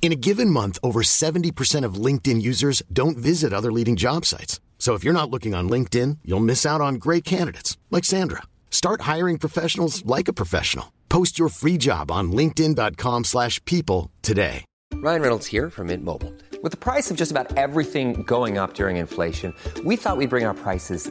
In a given month, over 70% of LinkedIn users don't visit other leading job sites. So if you're not looking on LinkedIn, you'll miss out on great candidates like Sandra. Start hiring professionals like a professional. Post your free job on linkedin.com/people today. Ryan Reynolds here from Mint Mobile. With the price of just about everything going up during inflation, we thought we'd bring our prices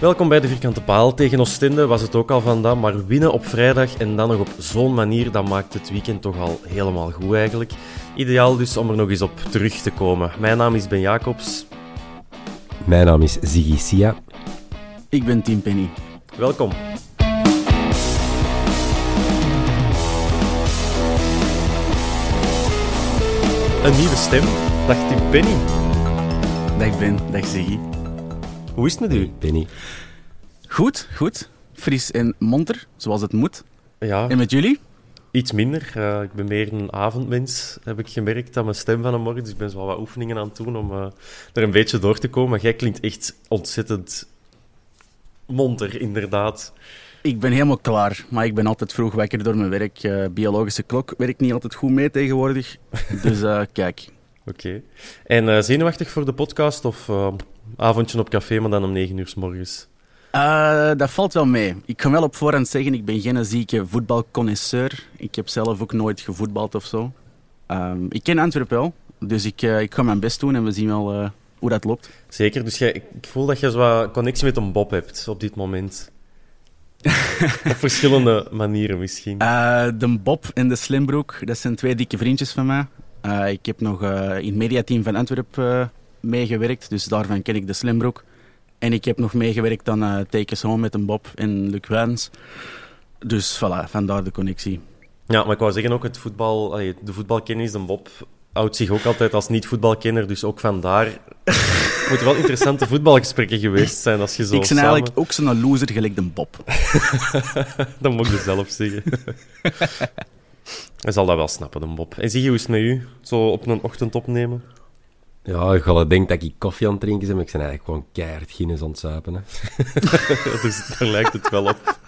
Welkom bij de Vierkante Paal. Tegen Oostende was het ook al vandaan, maar winnen op vrijdag en dan nog op zo'n manier, dat maakt het weekend toch al helemaal goed eigenlijk. Ideaal dus om er nog eens op terug te komen. Mijn naam is Ben Jacobs. Mijn naam is Ziggy Sia. Ik ben Tim Penny. Welkom. Een nieuwe stem. Dag Tim Penny. Dag Ben, dag Ziggy. Hoe is het met u? Penny. Goed, goed. Fris en monter, zoals het moet. Ja, En met jullie? iets minder. Eh, ik ben meer een avondmens, heb ik gemerkt aan mijn stem van de morgen. Dus ik ben zo wel wat oefeningen aan het doen om eh, er een beetje door te komen. Maar jij klinkt echt ontzettend monter, inderdaad. Ik ben helemaal klaar, maar ik ben altijd vroeg wakker door mijn werk. Eh, biologische klok werkt niet altijd goed mee tegenwoordig. Dus eh, kijk, Oké. En eh, zenuwachtig voor de podcast of eh, avondje op café, maar dan om 9 uur s morgens? Eh, dat valt wel mee. Ik kan wel op voorhand zeggen, ik ben geen zieke voetbalconnoisseur. Ik heb zelf ook nooit gevoetbald of zo. Ehm, ik ken Antwerpen wel, dus ik, eh, ik ga mijn best doen en we zien wel eh, hoe dat loopt. Zeker, dus jij, ik voel dat je zo wat connectie met een Bob hebt op dit moment. op verschillende manieren misschien. De Bob en de Slimbroek, dat zijn twee dikke vriendjes van mij. Ik heb nog in het mediateam van Antwerpen meegewerkt, dus daarvan ken ik de Slimbroek. En ik heb nog meegewerkt aan uh, Take Us Home met een Bob en Luc Wijns. Dus voilà, vandaar de connectie. Ja, maar ik wou zeggen ook het voetbal, de voetbalkennis, de Bob houdt zich ook altijd als niet-voetbalkenner, dus ook vandaar moeten wel interessante voetbalgesprekken geweest zijn als je zo ik ben samen... eigenlijk ook zo'n loser gelijk de Bob. Dat moet je zelf zeggen. Hij zal dat wel snappen, de Bob. En zie je hoe is het met u? Zo op een ochtend opnemen? Ja, ik ga denken dat ik koffie aan het drinken ben, maar ik ben eigenlijk gewoon keihard Guinness aan het zuipen. Hè. dus daar lijkt het wel op.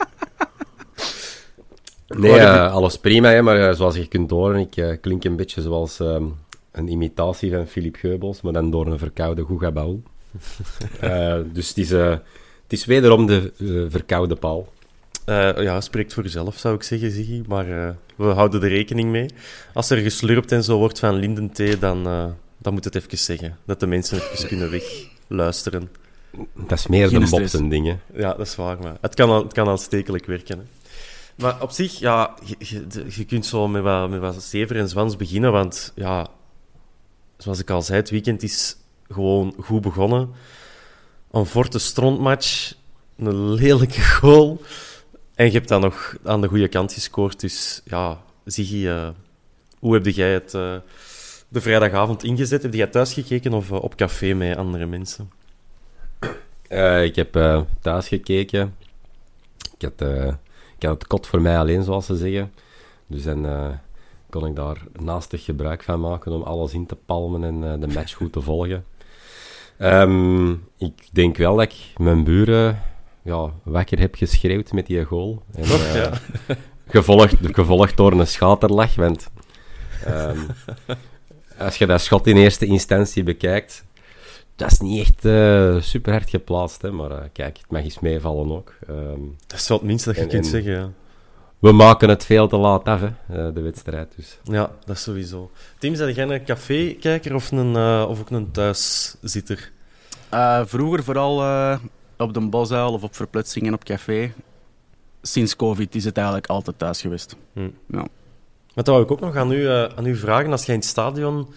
Nee, Oh, eh, alles prima, hè, maar eh, zoals je kunt horen, ik eh, klink een beetje zoals ehm, een imitatie van Philippe Geubels, maar dan door een verkoude Goegabaul. Dus het is, het is wederom de verkoude paal. Eh, ja, spreekt voor jezelf, zou ik zeggen, Ziggy. Maar we houden er rekening mee. Als er geslurpt en zo wordt van lindenthee, dan, dan moet het even zeggen. Dat de mensen even kunnen wegluisteren. Dat is meer Geen de stress. Bob dingen. Ja, dat is waar, maar het kan, al, het kan aanstekelijk werken. Hè. Maar op zich, ja, je, je, de- je kunt zo met wat, met wat zever en zwans beginnen, want ja, zoals ik al zei, het weekend is gewoon goed begonnen. Een forte strontmatch, een lelijke goal, en je hebt dan nog aan de goede kant gescoord. Dus ja, Ziggy, eh, hoe heb jij het eh, de vrijdagavond ingezet? Heb jij thuis gekeken of eh, op café met andere mensen? Eh, ik heb eh, thuis gekeken. Ik had, ik had het kot voor mij alleen, zoals ze zeggen. Dus dan kon ik daar naastig gebruik van maken om alles in te palmen en de match goed te volgen. Ehm, ik denk wel dat ik mijn buren ja, wakker heb geschreeuwd met die goal. En, ja. gevolgd, gevolgd door een schaterlach, want ehm, als je dat schot in eerste instantie bekijkt, dat is niet echt eh, super hard geplaatst, hè, maar eh, kijk, het mag eens meevallen ook. Ehm, Dat is wel het minste dat je En- kunt en- zeggen, ja. we maken het veel te laat af, hè, eh, de wedstrijd. Dus. Ja, dat is sowieso. Tim, zijn jij een café-kijker of, een, eh, of ook een thuiszitter? Uh, vroeger vooral uh, op de bosuil of op verplaatsingen op café. Sinds COVID is het eigenlijk altijd thuis geweest. Hm. Ja. Wat wou ik ook nog aan u, uh, aan u vragen. Als jij in het stadion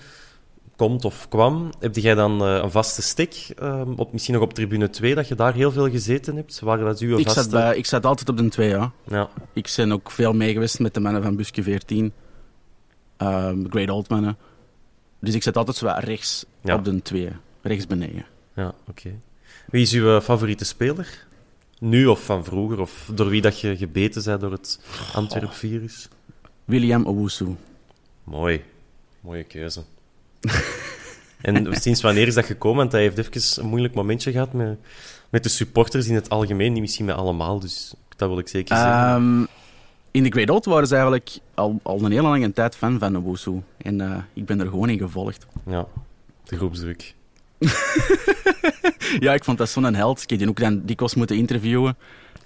komt of kwam, heb jij dan een vaste stick? Ehm, op, misschien nog op tribune 2, dat je daar heel veel gezeten hebt? Waar dat u ik, zat bij, ik zat altijd op de 2, ja. ja. Ik ben ook veel mee geweest met de mannen van Buske 14. Um, Great Old mannen. Dus ik zit altijd zo rechts op de 2, rechts beneden. Ja, oké. Wie is uw favoriete speler? Nu of van vroeger? Of door wie dat je gebeten bent door het Antwerp-virus? William Owusu. Mooi. Mooie keuze. en sinds wanneer is dat gekomen? Want hij heeft even een moeilijk momentje gehad met, met de supporters in het algemeen. Niet misschien met allemaal, dus dat wil ik zeker zeggen. Um, in de Great Old waren ze eigenlijk al, al een hele lange tijd fan van Owusu. En uh, ik ben er gewoon in gevolgd. Ja, de groepsdruk. ja, ik vond dat zo'n held. Ik heb die ook dan dikwijls moeten interviewen.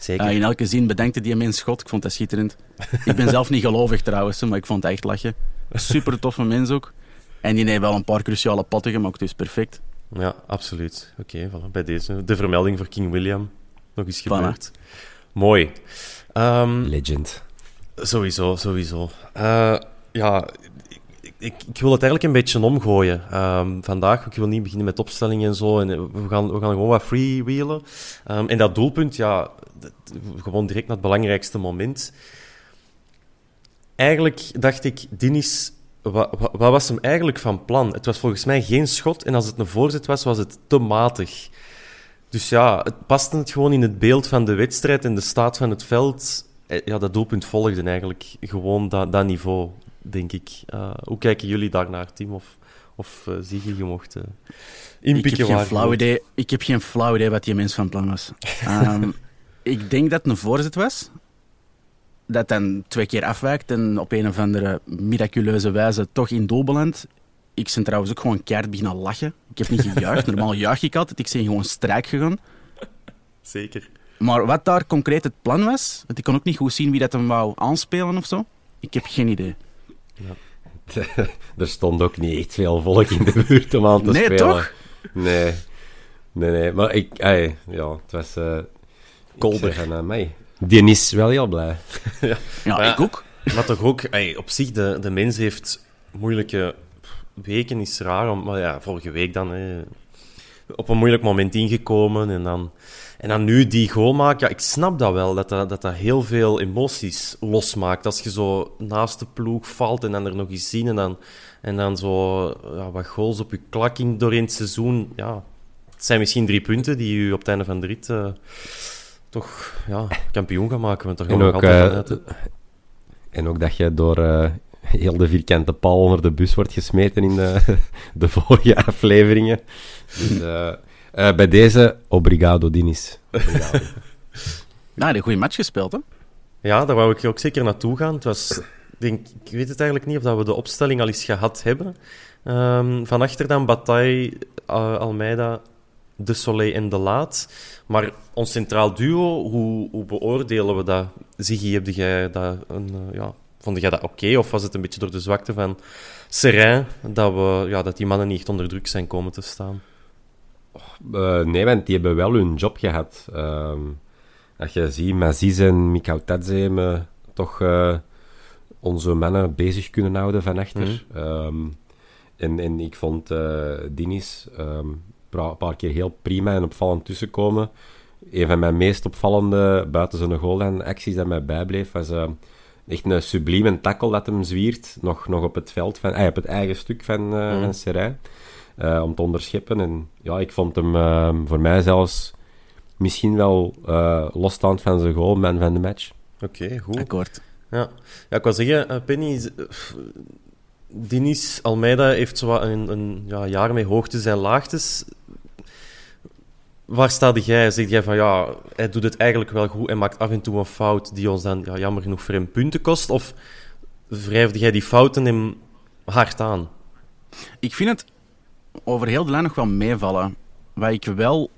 Zeker. Uh, in elke zin bedankte die mens God. Ik vond dat schitterend. ik ben zelf niet gelovig trouwens, maar ik vond het echt lachen. Super toffe mens ook. En die heeft wel een paar cruciale potten gemaakt, dus perfect. Ja, absoluut. Oké, voilà. bij deze. De vermelding voor King William. Nog eens gebeurd. Mooi. Um, Legend. Sowieso, sowieso. Uh, ja, ik, wil het eigenlijk een beetje omgooien. Um, vandaag, ik wil niet beginnen met opstellingen en zo. En we, gaan, we gaan gewoon wat freewheelen. Um, en dat doelpunt, ja, gewoon direct naar het belangrijkste moment. Eigenlijk dacht ik, Dinis, wat, wat, wat, was hem eigenlijk van plan? Het was volgens mij geen schot. En als het een voorzet was, was het te matig. Dus ja, het paste het gewoon in het beeld van de wedstrijd en de staat van het veld. Eh, ja, dat doelpunt volgde eigenlijk gewoon dat, dat niveau denk ik. Uh, hoe kijken jullie daarnaar, Tim? Of, of uh, zie je, je mocht uh, inpikken ik heb, geen flauw idee, ik heb geen flauw idee wat die mens van plan was. um, ik denk dat het een voorzet was. Dat dan twee keer afwijkt en op een of andere miraculeuze wijze toch in doel belandt. Ik ben trouwens ook gewoon keihard beginnen lachen. Ik heb niet gejuicht. Normaal juich ik altijd. Ik ben gewoon strijk gegaan. Zeker. Maar wat daar concreet het plan was, want ik kon ook niet goed zien wie dat hem wou aanspelen of zo. Ik heb geen idee. Ja. er stond ook niet echt veel volk in de buurt om aan te nee, spelen. Nee, toch? Nee. Nee, nee. Maar ik... Ja, het was... Uh, Kolder. aan uh, mij. Die is wel heel blij. ja, ja, ik ook. Maar toch ook... Op zich, de, de mens heeft moeilijke weken, is raar. maar ja, vorige week dan... op een moeilijk moment ingekomen en dan en dan nu die goal maken, ja, ik snap dat wel, dat dat, dat dat heel veel emoties losmaakt. Als je zo naast de ploeg valt en dan er nog eens zien en dan, en dan zo ja, wat goals op je klakking doorheen het seizoen. Ja, het zijn misschien drie punten die u op het einde van de rit uh, toch ja, kampioen gaan maken. Want daar gaan we ook, altijd uh, En ook dat je door... Uh heel de vierkante paal onder de bus wordt gesmeten in de, de vorige afleveringen. Dus, uh, uh, bij deze, obrigado, Dinis. Obrigado. nou, een goede match gespeeld, hè? Ja, daar wou ik ook zeker naartoe gaan. Het was, denk, ik weet het eigenlijk niet of dat we de opstelling al eens gehad hebben. Um, van achter dan Bataille, uh, Almeida, De Soleil en De Laat. Maar ons centraal duo, hoe, hoe beoordelen we dat? Ziggy, heb jij dat een, uh, ja, vond jij dat oké? Okay? Of was het een beetje door de zwakte van Serijn dat, we, ja, dat die mannen niet echt onder druk zijn komen te staan? Uh, nee, want die hebben wel hun job gehad. Uh, als je ziet, Maziz en Mikau Tadze hebben toch uh, onze mannen bezig kunnen houden van achter. Mm. Um, en, en ik vond uh, Dinis um, een paar keer heel prima en opvallend tussenkomen. Een van mijn meest opvallende buiten zijn goal en acties dat mij bijbleef was echt een sublieme tackle dat hem zwiert, nog, nog op het veld, van, op het eigen stuk van, mm. van Serijn. Uh, om te onderscheppen. En ja, ik vond hem uh, voor mij zelfs misschien wel uh, losstaand van zijn goal, man van de match. Oké, okay, goed. Akkoord. Ja. ja, ik wil zeggen, Penny, Dinis Almeida heeft zo een, een ja, jaar met hoogtes en laagtes. Waar staat jij? Zeg jij van ja, hij doet het eigenlijk wel goed en maakt af en toe een fout die ons dan ja, jammer genoeg voor hem punten kost? Of wrijfde jij die fouten hem hard aan? Ik vind het over heel de lijn nog wel meevallen. Wat ik wel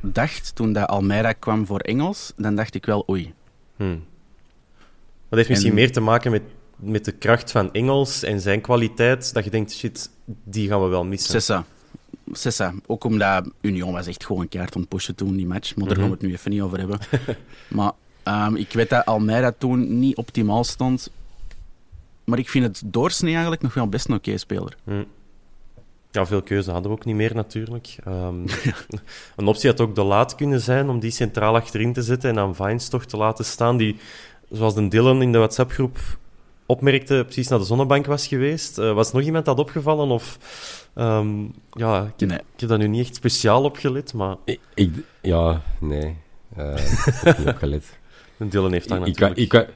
dacht toen dat Almeida kwam voor Engels, dan dacht ik wel oei. Hmm. Dat heeft misschien meer te maken met, met de kracht van Engels en zijn kwaliteit, dat je denkt, shit, die gaan we wel missen. Sessa. Ook omdat Union was echt gewoon een kaart aan het pushen toen, die match. Maar daar gaan we het nu even niet over hebben. maar ehm, ik weet dat Almeida toen niet optimaal stond. Maar ik vind het doorsnee eigenlijk nog wel best een oké speler. Ja, veel keuze hadden we ook niet meer natuurlijk. Ehm, een optie had ook de laat kunnen zijn om die centraal achterin te zetten en dan Vines toch te laten staan, die, zoals de Dylan in de WhatsApp-groep opmerkte, precies naar de zonnebank was geweest. Uh, was nog iemand dat opgevallen? Of, ehm, ja, ik heb, Nee. ik heb daar nu niet echt speciaal op gelet, maar Ik, ik- ja, nee. Eh, ik heb niet opgelet. een Dylan heeft daar ik, ik, ik, wa-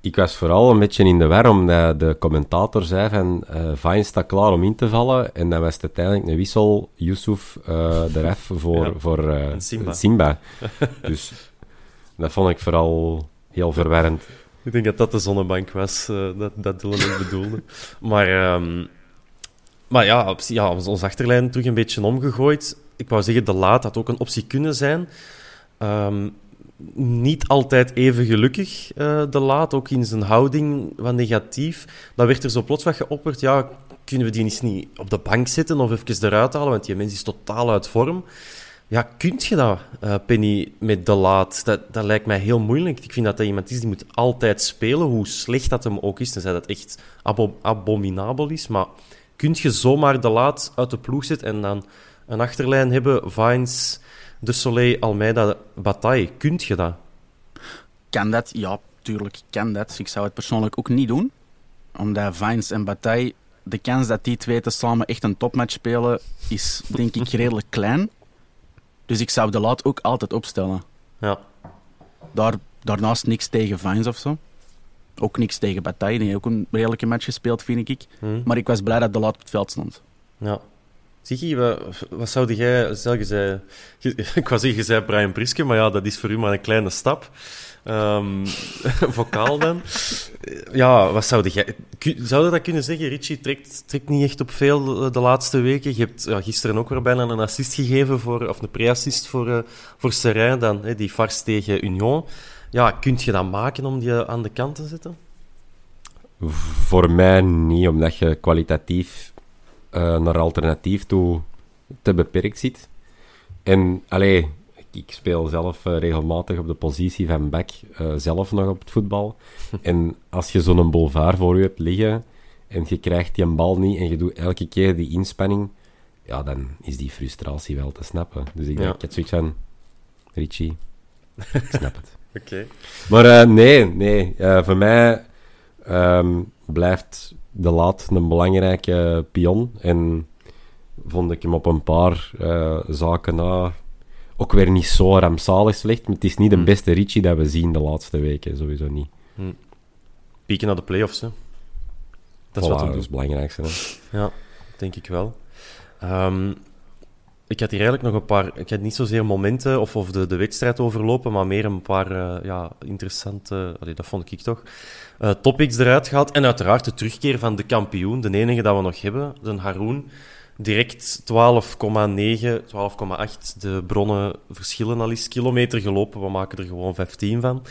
ik was vooral een beetje in de war, omdat de commentator zei van uh, Vine staat klaar om in te vallen. En dan was het uiteindelijk een wissel, Yusuf uh, de ref voor, Ja, voor eh, Simba. Simba. dus dat vond ik vooral heel verwarrend. Ik denk dat dat de zonnebank was, eh, dat, dat Dylan bedoelde. Maar, ehm, maar ja, op, ja, ons achterlijn terug een beetje omgegooid. Ik wou zeggen, de laat had ook een optie kunnen zijn. Ehm, niet altijd even gelukkig, eh, de laat. Ook in zijn houding wat negatief. Dan werd er zo plots wat geopperd. Ja, kunnen we die eens niet op de bank zetten of even eruit halen? Want die mens is totaal uit vorm. Ja, kunt je dat, eh, Penny, met de laat? Dat, dat lijkt mij heel moeilijk. Ik vind dat dat iemand is die moet altijd spelen, hoe slecht dat hem ook is. Tenzij dat echt abo abominabel is. Maar kunt je zomaar de laat uit de ploeg zetten en dan een achterlijn hebben, Vines, De Soleil, Almeida, Bataille? Kunt je dat? Kan dat? Ja, tuurlijk kan dat. Ik zou het persoonlijk ook niet doen. Omdat Vines en Bataille, de kans dat die twee tezamen echt een topmatch spelen, is denk ik redelijk klein. Dus ik zou de laat ook altijd opstellen. Ja. Daar, daarnaast niks tegen Vines of zo. Ook niks tegen Bataille, die heeft ook een redelijke match gespeeld, vind ik. Hm. Maar ik was blij dat de laat op het veld stond. Ja. Ziggy, wat, wat zou jij... Stel, je zei, je- ik wou zeggen, je zei Brian Priske, maar ja, dat is voor u maar een kleine stap. Ehm vocaal dan. Ja, wat zou jij... Zou je dat kunnen zeggen? Richie trekt, trekt niet echt op veel de, laatste weken. Je hebt ja, gisteren ook weer bijna een assist gegeven, voor, of een pre-assist voor, eh voor Serijn, dan, hè, die vars tegen Union. Ja, kunt je dat maken om die aan de kant te zetten? Voor mij niet, omdat je kwalitatief eh, naar alternatief toe te beperkt zit. En, allee, ik, speel zelf eh, regelmatig op de positie van back, eh, zelf nog op het voetbal. en als je zo'n boulevard voor je hebt liggen en je krijgt die een bal niet en je doet elke keer die inspanning, ja, dan is die frustratie wel te snappen. Dus ik, denk, ik had zoiets van, Richie, ik snap het. Oké. Maar eh, nee, nee. Voor mij ehm, blijft de laat een belangrijke pion. En vond ik hem op een paar zaken na ook weer niet zo rampzalig slecht. Maar het is niet de Hmm. beste Richie dat we zien de laatste weken, sowieso niet. Pieken naar de play-offs, hè. Dat is wat dat is het belangrijkste. hè. Ja, denk ik wel. Ehm, ik had hier eigenlijk nog een paar... Ik had niet zozeer momenten of, of de, de wedstrijd overlopen, maar meer een paar eh, ja, interessante... Allee, dat vond ik toch. eh, topics eruit gehaald. En uiteraard de terugkeer van de kampioen, de enige dat we nog hebben, de Haroon. Direct 12,9, 12,8. De bronnen verschillen al eens kilometer gelopen. We maken er gewoon 15 van.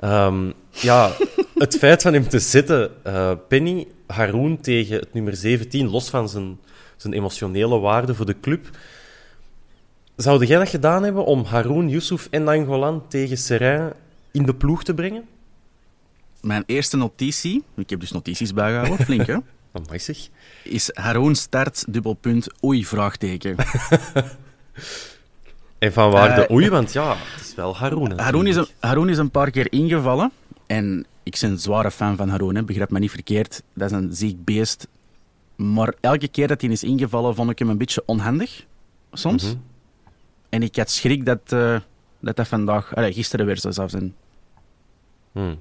Ehm, ja, het feit van hem te zetten, eh, Penny, Haroon tegen het nummer 17, los van zijn, zijn emotionele waarde voor de club. Zou jij dat gedaan hebben om Haroon, Yusuf en Nangolan tegen Serrain in de ploeg te brengen? Mijn eerste notitie, ik heb dus notities bijgehouden, flink hè, Amai zeg. is Haroon start, dubbelpunt, oei, vraagteken. En van waar de Eh, oei, want ja, het is wel Haroon. Haroon is, een. Haroon is een paar keer ingevallen. En ik ben een zware fan van Haroon, hè. begrijp me niet verkeerd. Dat is een ziek beest. Maar elke keer dat hij is ingevallen, vond ik hem een beetje onhandig. Soms. Mhm. En ik had schrik dat dat, dat vandaag, allee, gisteren weer zo zou zijn. Hmm.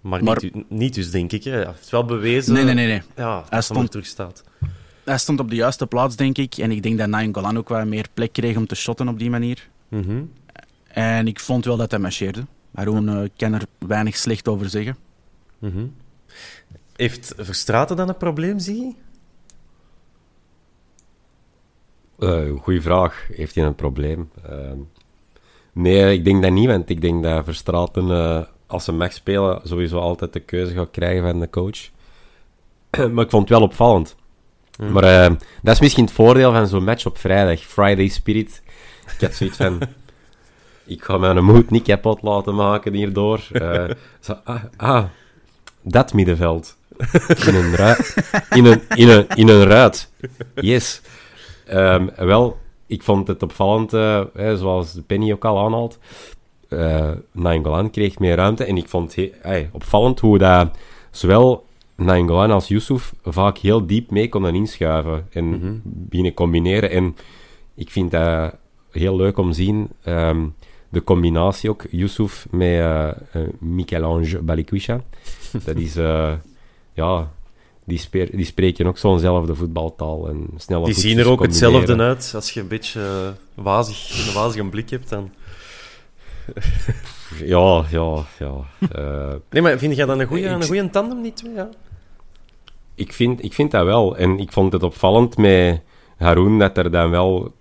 Maar, Maar- Niet, dus, denk ik. Hè. Hij heeft wel bewezen Nee, nee, nee. nee. Ja, dat Hij stond- terug staat. Hij stond op de juiste plaats, denk ik. En ik denk dat Nain Golan ook wat meer plek kreeg om te shotten op die manier. Mhm. En ik vond wel dat hij marcheerde. Haroon eh, kan er weinig slecht over zeggen. Mhm. Heeft Verstraten dan een probleem, zie je? Eh, goeie vraag. Heeft hij een probleem? Ehm, nee, ik denk dat niet, want ik denk dat Verstraten, eh, als ze mag spelen, sowieso altijd de keuze gaat krijgen van de coach. maar ik vond het wel opvallend. Maar eh, dat is misschien het voordeel van zo'n match op vrijdag. Friday Spirit. Ik had zoiets van... ik ga mijn moed niet kapot laten maken hierdoor. Uh, zo, ah, ah, dat middenveld. In een, ruit. In een, in een, in een ruit. Yes. Um, wel, ik vond het opvallend, uh, hè, zoals Penny ook al aanhaalt. Uh, Nainggolan kreeg meer ruimte. En ik vond het hey, opvallend hoe dat zowel Nainggolan als Yusuf vaak heel diep mee konden inschuiven. En mm -hmm. beginnen combineren. En ik vind dat heel leuk om te zien. Um, de combinatie ook, Yusuf met uh, uh, Michel-Ange Balikwisha. dat is, uh, ja, die, die spreken ook zo'nzelfde voetbaltaal. En snelle die zien er ook hetzelfde uit. Als je een beetje wazig, een wazige blik hebt, dan... ja, ja, ja. nee, maar vind jij dat een goede een tandem, die twee? Ja? Ik, vind, ik vind dat wel. En ik vond het opvallend met Haroon dat er dan wel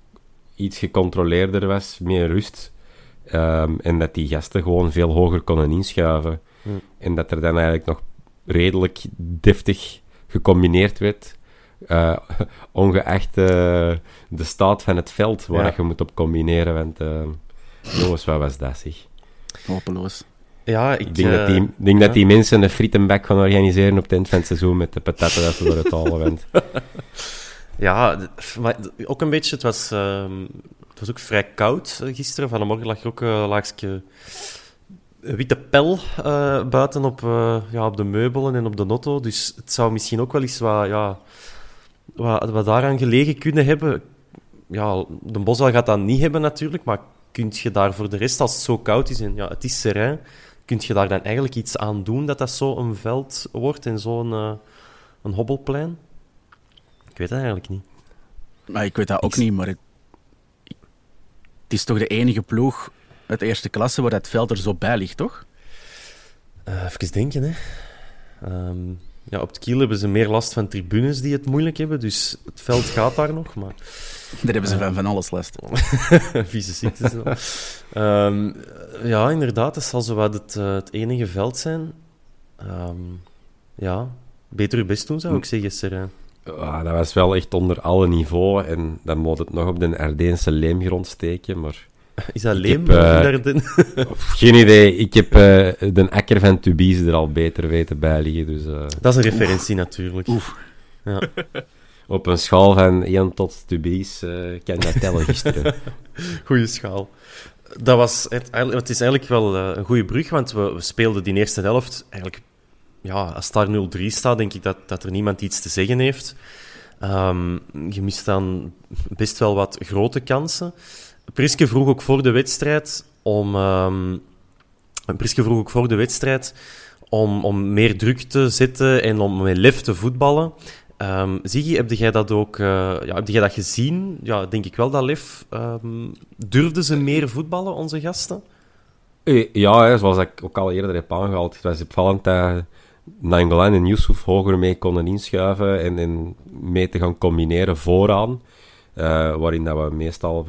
iets gecontroleerder was, meer rust. Um, en dat die gasten gewoon veel hoger konden inschuiven. Hmm. En dat er dan eigenlijk nog redelijk deftig gecombineerd werd. Uh, ongeacht uh, de staat van het veld waar ja. je moet op combineren. Want jongens, wat was dat zeg? Hopeloos. Ja, ik, ik denk, dat die, denk ja. dat die mensen een frietenbak gaan organiseren op het eind van het seizoen met de patatten dat ze door het halen bent. ja, maar ook een beetje, het was, ehm, het was ook vrij koud gisteren. Vanmorgen lag er ook een laagje witte pel uh, buiten op, uh, ja, op de meubelen en op de notto. Dus het zou misschien ook wel eens wat, ja, wat, wat daaraan gelegen kunnen hebben. Ja, de Boswel gaat dat niet hebben natuurlijk, maar kun je daar voor de rest, als het zo koud is en ja, het is serijn, kun je daar dan eigenlijk iets aan doen dat dat zo een veld wordt en zo'n uh, een hobbelplein? Ik weet het eigenlijk niet. Maar ik weet dat ook ik... niet, maar het, het is toch de enige ploeg uit de eerste klasse waar dat veld er zo bij ligt, toch? Uh, even denken, hè. Um, ja, op het kiel hebben ze meer last van tribunes die het moeilijk hebben, dus het veld gaat daar nog, maar... Daar hebben ze van, van alles last. Vieze ziektes. um, ja, inderdaad, het zal zowat het, uh, het enige veld zijn. Um, ja, beter je best doen, zou ik zeggen, Serijn. Ah, dat was wel echt onder alle niveaus. En dan moet het nog op de Ardeense leemgrond steken, maar... Is dat leem? Heb, uh, geen idee. Ik heb uh, de akker van Tubize er al beter weten bij liggen. Dus, uh... Dat is een referentie Oef. natuurlijk. Oef. Ja. Op een schaal van 1 tot Tubize kan dat tellen gisteren. Goeie schaal. Dat was het, het is eigenlijk wel een goede brug, want we, we speelden die eerste helft eigenlijk... Ja, als daar 0-3 staat, denk ik dat, dat er niemand iets te zeggen heeft. Um, je mist dan best wel wat grote kansen. Priske vroeg ook voor de wedstrijd om. Um, Priske vroeg ook voor de wedstrijd om, om meer druk te zetten en om met lef te voetballen. Um, Ziggy, heb jij dat ook uh, ja, heb jij dat gezien? Ja, denk ik wel, dat lef. Um, durfden ze meer voetballen, onze gasten? Ja, hè, zoals ik ook al eerder heb aangehaald. Het was opvallend dat Nangolan en Yusuf hoger mee konden inschuiven en, mee te gaan combineren vooraan. Uh, waarin dat we meestal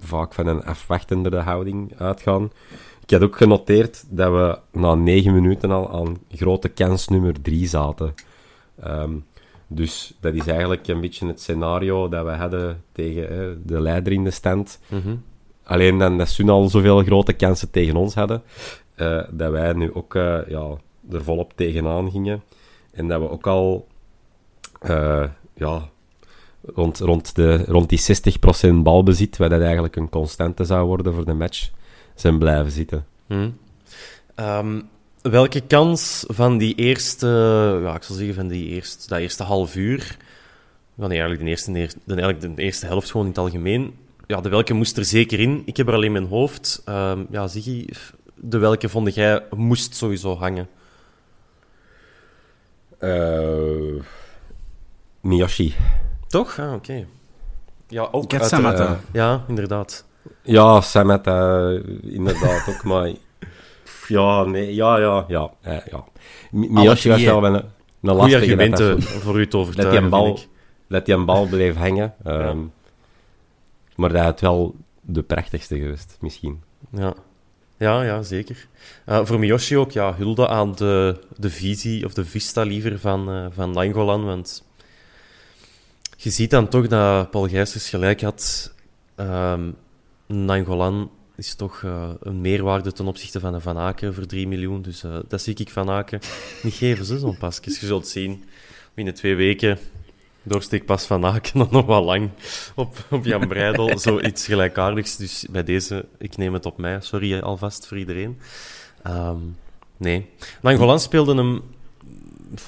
vaak van een afwachtende houding uitgaan. Ik had ook genoteerd dat we na negen minuten al aan grote kans nummer drie zaten. Um, dus dat is eigenlijk een beetje het scenario dat we hadden tegen hè, de leider in de stand. Mm -hmm. Alleen dan dat ze al zoveel grote kansen tegen ons hadden, uh, dat wij nu ook uh, ja, er volop tegenaan gingen. En dat we ook al uh, ja, rond, rond, de, rond die 60% balbezit, waar dat eigenlijk een constante zou worden voor de match, zijn blijven zitten. Hmm. Um, welke kans van die eerste, ja, ik zal zeggen van die eerste, dat eerste half uur, ja, nee, eigenlijk, de eerste, de, eigenlijk de eerste helft gewoon in het algemeen, ja, de welke moest er zeker in? Ik heb er alleen mijn hoofd. Um, ja, Ziggy, de welke vond jij moest sowieso hangen? Uh, Miyoshi. Toch? Ah, oké. Okay. Ja, ook Ik uit, Samata. Uh, ja, inderdaad. Ja, Samata, inderdaad ook, maar... Ja, nee, ja, ja, ja. Eh, ja. Miyoshi was wel een, een lastige... argumenten voor u te overtuigen, dat die bal, Dat die een bal bleef hangen. Um, ja. Maar dat had wel de prachtigste geweest, misschien. Ja. Ja, ja, zeker. Uh, voor Miyoshi ook, ja, hulde aan de, de visie, of de vista liever, van, uh, van Langolan, want je ziet dan toch dat Paul Gijsers gelijk had. Um, Nangolan is toch uh, een meerwaarde ten opzichte van een Van Aken voor 3 miljoen. Dus uh, dat zie ik Van Aken niet geven, ze zo'n pasjes. Je zult zien, binnen twee weken doorsteekpas Van Aken dan nog wel lang op, op Jan Breidel. Zoiets gelijkaardigs. Dus bij deze, ik neem het op mij. Sorry alvast voor iedereen. Um, nee. Nangolan speelde hem...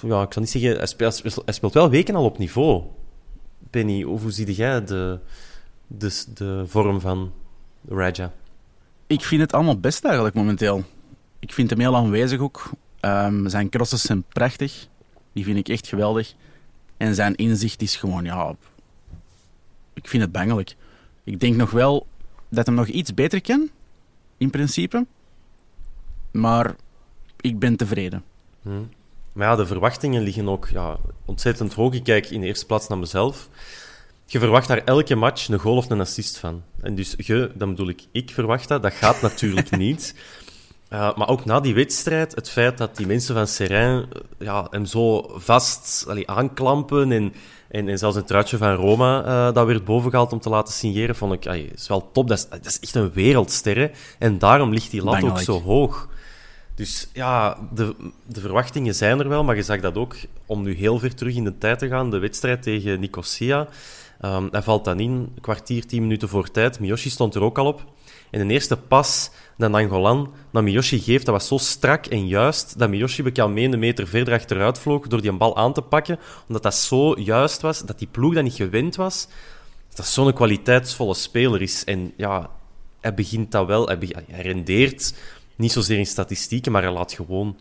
Ja, ik zal niet zeggen... Hij speelt, hij speelt wel weken al op niveau. Penny, hoe zie jij de, de, de vorm van Raja? Ik vind het allemaal best eigenlijk momenteel. Ik vind hem heel aanwezig ook. Um, zijn crosses zijn prachtig. Die vind ik echt geweldig. En zijn inzicht is gewoon, ja... Ik vind het bangelijk. Ik denk nog wel dat hem nog iets beter kan, in principe. Maar ik ben tevreden. Hmm. Maar ja, de verwachtingen liggen ook ja, ontzettend hoog. Ik kijk in de eerste plaats naar mezelf. Je verwacht daar elke match een goal of een assist van. En dus je, dan bedoel ik, ik verwacht dat. Dat gaat natuurlijk niet. Uh, maar ook na die wedstrijd, het feit dat die mensen van Serain uh, ja, hem zo vast allee, aanklampen en, en, en, zelfs een truitje van Roma uh, dat werd bovengehaald om te laten signeren, vond ik, allee, is wel top. Dat is, dat is echt een wereldster. En daarom ligt die lat ook zo hoog. Dus ja, de, de verwachtingen zijn er wel, maar je zag dat ook, om nu heel ver terug in de tijd te gaan, de wedstrijd tegen Nicosia. Hij valt dan in, kwartier, tien minuten voor tijd. Miyoshi stond er ook al op. En de eerste pas dat Nangolan naar Miyoshi geeft, dat was zo strak en juist, dat Miyoshi bekal mee een meter verder achteruit vloog door die een bal aan te pakken, omdat dat zo juist was, dat die ploeg dat niet gewend was, dat zo'n kwaliteitsvolle speler is. En ja, hij begint dat wel, hij, hij rendeert niet zozeer in statistieken, maar hij laat gewoon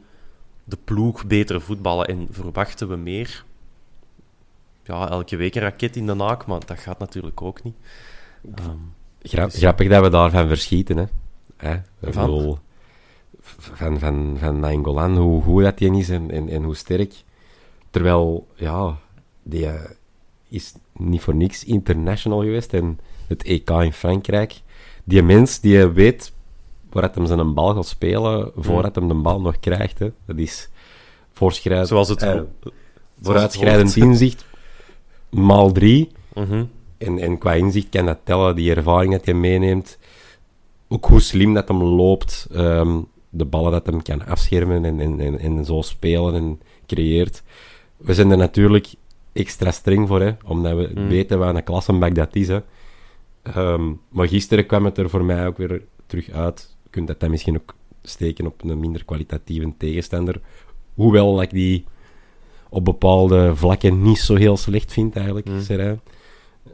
de ploeg beter voetballen. En verwachten we meer? Ja, elke week een raket in de naak, maar dat gaat natuurlijk ook niet. Um, Grap, grappig dat we daarvan verschieten, hè. hè? Van? Bedoel, van, van, van hoe goed dat die is en, en, en, hoe sterk. Terwijl, ja, die uh, is niet voor niks international geweest en het EK in Frankrijk. Die mens die weet voordat hem zijn bal gaat spelen, voordat hem de bal nog krijgt. Hè. Dat is voorschrijdend. Zoals het, uh, vooruitschrijdend inzicht, maal drie. Mm en, en qua inzicht kan dat tellen, die ervaring dat je meeneemt. Ook hoe slim dat hem loopt, um, de ballen dat hem kan afschermen en, en, en, en, zo spelen en creëert. We zijn er natuurlijk extra streng voor, hè, omdat we mm. weten wat een klassenbak dat is. Hè. Um, maar gisteren kwam het er voor mij ook weer terug uit. Je kunt dat dan misschien ook steken op een minder kwalitatieve tegenstander. Hoewel ik die op bepaalde vlakken niet zo heel slecht vind, eigenlijk, mm.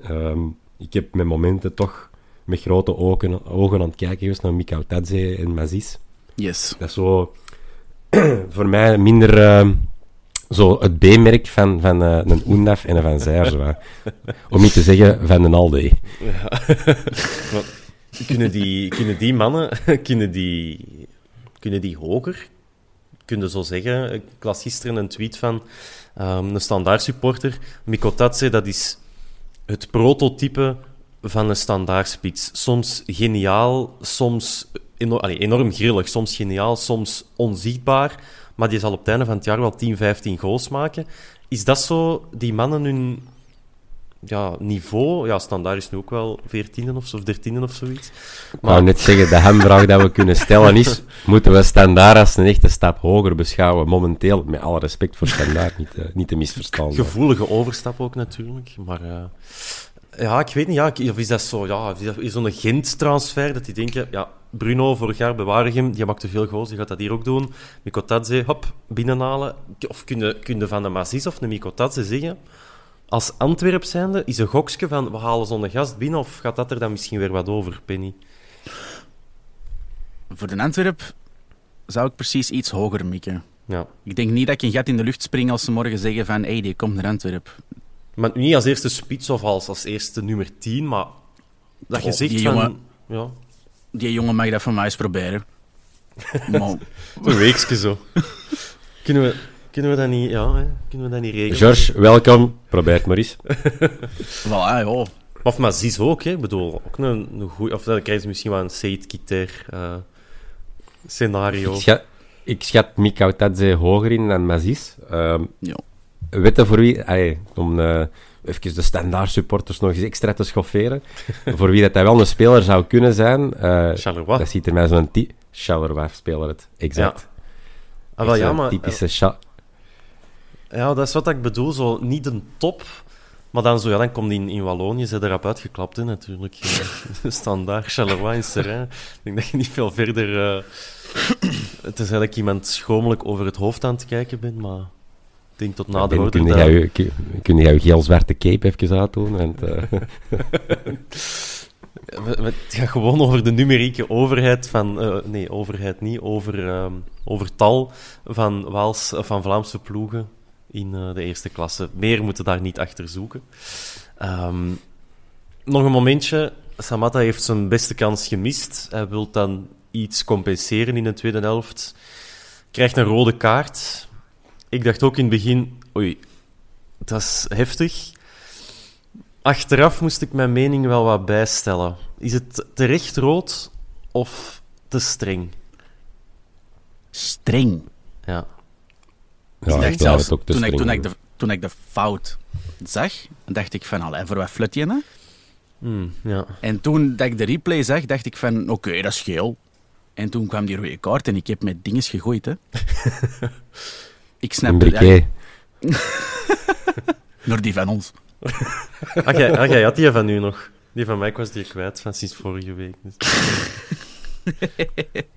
Um, ik heb met momenten toch met grote ogen, ogen aan het kijken geweest naar Mikau Tadze en Mazis. Yes. Dat is zo voor mij minder uh, zo het B-merk van, van uh, een Oendaf en een Van Zijr. Om niet te zeggen van een Alde. Ja. kunnen, die, kunnen die mannen kunnen die, kunnen die hoger? Kunnen zo zeggen? Ik las gisteren een tweet van um, een standaard supporter. Mikotadze, dat is het prototype van een standaard spits. Soms geniaal, soms enorm, enorm grillig, soms geniaal, soms onzichtbaar. Maar die zal op het einde van het jaar wel 10, 15 goals maken. Is dat zo, die mannen hun ja, niveau? Ja, standaard is nu ook wel 14 of zo, 13 of zoiets. Maar... Ik wou net zeggen, de hamvraag dat we kunnen stellen is: moeten we standaard als een echte stap hoger beschouwen? Momenteel, met alle respect voor standaard, niet, uh, niet te misverstaan. Gevoelige overstap ook natuurlijk. Maar uh, ja, ik weet niet. Ja, of is dat zo, ja, is zo'n Gent-transfer dat die denken: ja, Bruno, vorig jaar bij Waregem, die maakte veel goals, die gaat dat hier ook doen. Mikotadze, hop, binnenhalen. Of kunnen kun van de Mazis of de Mikotadze zeggen als Antwerp zijnde, is een gokske van we halen zo'n gast binnen of gaat dat er dan misschien weer wat over, Penny? Voor de Antwerp zou ik precies iets hoger mikken. Ja. Ik denk niet dat ik een gat in de lucht spring als ze morgen zeggen van hey, die komt naar Antwerp. Maar niet als eerste spits of als, als eerste nummer 10, maar dat je zegt die van... Jongen, ja. Die jongen mag dat van mij eens proberen. maar... Een weekje zo. Kunnen we kunnen we dat niet, ja, hè? Kunnen we dat niet regelen? George, welkom. Probeer het maar eens. voilà, ja. Of Mazis ook, hè. Ik bedoel, ook een, een goeie... Of dan krijgen ze misschien wel een Seid Kiter uh, scenario. Ik schat, ik schat Mikau Tadze hoger in dan Mazis. Um, ja. Weten voor wie... Allee, om uh, even de standaard supporters nog eens extra te schofferen. voor wie dat hij wel een speler zou kunnen zijn. eh, Charleroi. Dat ziet er mij zo'n ty- Charleroi-speler het. Exact. Ah, wel, ja, maar, typische ja, dat is wat ik bedoel. Zo, niet een top, maar dan, zo, ja, dan komt die in, in Wallonië, ze erop uitgeklapt, hè, natuurlijk. Eh, Standaard, Charleroi en Seraing. Ik denk dat je niet veel verder... eh het is eigenlijk iemand schromelijk over het hoofd aan het kijken bent, maar ik denk tot na de kun je- kun- kun je geel-zwarte cape even uitdoen? En, eh, Het gaat gewoon over de numerieke overheid van... nee, overheid niet. Over, ehm, over tal van, Waals, van Vlaamse ploegen in eh, de eerste klasse. Meer moeten daar niet achter zoeken. Ehm, nog een momentje. Samatta heeft zijn beste kans gemist. Hij wil dan iets compenseren in de tweede helft. Krijgt een rode kaart. Ik dacht ook in het begin... Oei, dat is heftig. Achteraf moest ik mijn mening wel wat bijstellen. Is het terecht rood of te streng? Streng. Ja. Ja, ik dacht zelfs, toen, ik, toen, ik de, toen ik de fout zag, dacht ik van, allee, voor wat flut je nou? Hmm, ja. En toen dat ik de replay zag, dacht ik van, oké, dat is geel. En toen kwam die rode kaart en ik heb met dinges gegooid, hè. ik snap het. Door die van ons. Ah, jij, ah, jij had die van u nog. Die van mij was die kwijt van sinds vorige week. dus.